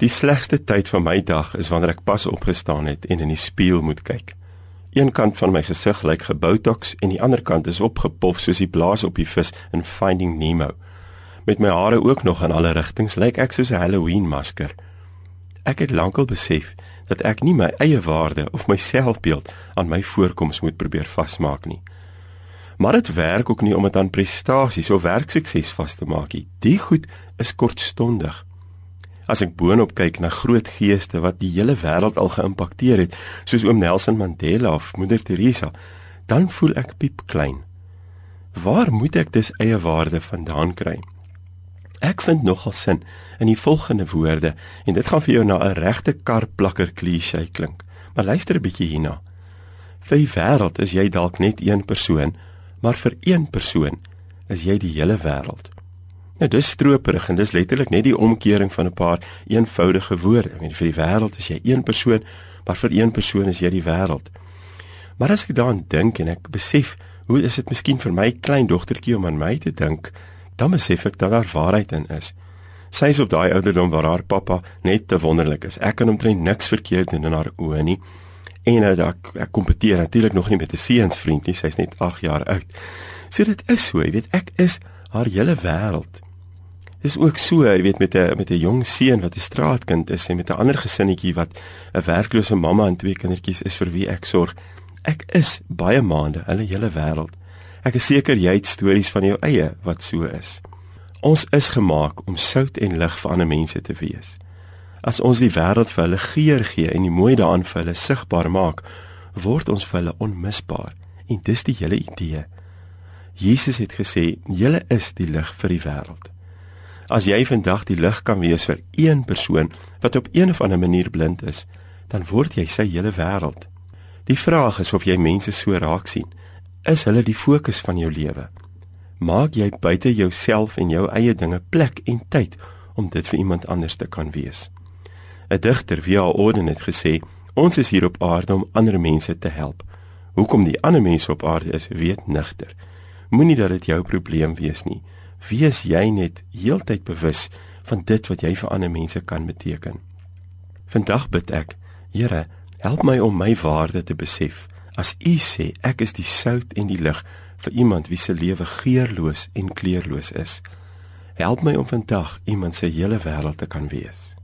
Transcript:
Die slegste tyd van my dag is wanneer ek pas opgestaan het en in die spieël moet kyk. Een kant van my gesig lyk geboutoks en die ander kant is opgepof soos die blaas op die vis in Finding Nemo. Met my hare ook nog in alle rigtings lyk ek soos 'n Halloween masker. Ek het lankal besef dat ek nie my eie waarde of my selfbeeld aan my voorkoms moet probeer vasmaak nie. Maar dit werk ook nie om dit aan prestasies of werksukses vas te maak nie. Die goed is kortstondig. As ek boonop kyk na groot geeste wat die hele wêreld al geïmpakteer het, soos oom Nelson Mandela of moeder Teresa, dan voel ek piep klein. Waar moet ek dus eie waarde vandaan kry? Ek vind nogal sin in die volgende woorde en dit gaan vir jou na 'n regte karplakker klise klink. Maar luister 'n bietjie hierna. Vir die wêreld is jy dalk net een persoon, maar vir een persoon is jy die hele wêreld. Nou dis stroperig en dis letterlik net die omkering van 'n paar eenvoudige woorde. Ek meen vir die wêreld is jy een persoon, maar vir een persoon is jy die wêreld. Maar as ek daaraan dink en ek besef hoe is dit miskien vir my klein dogtertjie om aan my te dink, dan besef ek dat daar waarheid in is. Sy is op daai ouderdom waar haar pappa net te wonderlik is. Ek kan omtrent niks verkeerd doen in haar oë nie. En nou ek ek kompeteer natuurlik nog nie met 'n seunsvriend nie. Sy's net 8 jaar oud. So dit is so, jy weet, ek is haar hele wêreld. Dis ook so, jy weet met 'n met 'n jong seun wat 'n straatkind is en met 'n ander gesinnetjie wat 'n werklose mamma en twee kindertjies is vir wie ek sorg. Ek is baie maande hulle hele wêreld. Ek is seker jy het stories van jou eie wat so is. Ons is gemaak om sout en lig vir ander mense te wees. As ons die wêreld vir hulle geur gee en die mooi daarin vir hulle sigbaar maak, word ons vir hulle onmisbaar. En dis die hele idee. Jesus het gesê, "Julle is die lig vir die wêreld." As jy vandag die lig kan wees vir een persoon wat op een of ander manier blind is, dan word jy sy hele wêreld. Die vraag is of jy mense so raak sien. Is hulle die fokus van jou lewe? Maak jy buite jouself en jou eie dinge plek en tyd om dit vir iemand anders te kan wees? 'n Digter, via Orden het gesê, ons is hier op aarde om ander mense te help. Hoekom die ander mense op aarde is, weet nigter. Moenie dat dit jou probleem wees nie wees jy net heeltyd bewus van dit wat jy vir ander mense kan beteken. Vandag bid ek, Here, help my om my waarde te besef. As U sê ek is die sout en die lig vir iemand wie se lewe geurloos en kleurloos is, help my om vandag iemand se hele wêreld te kan wees.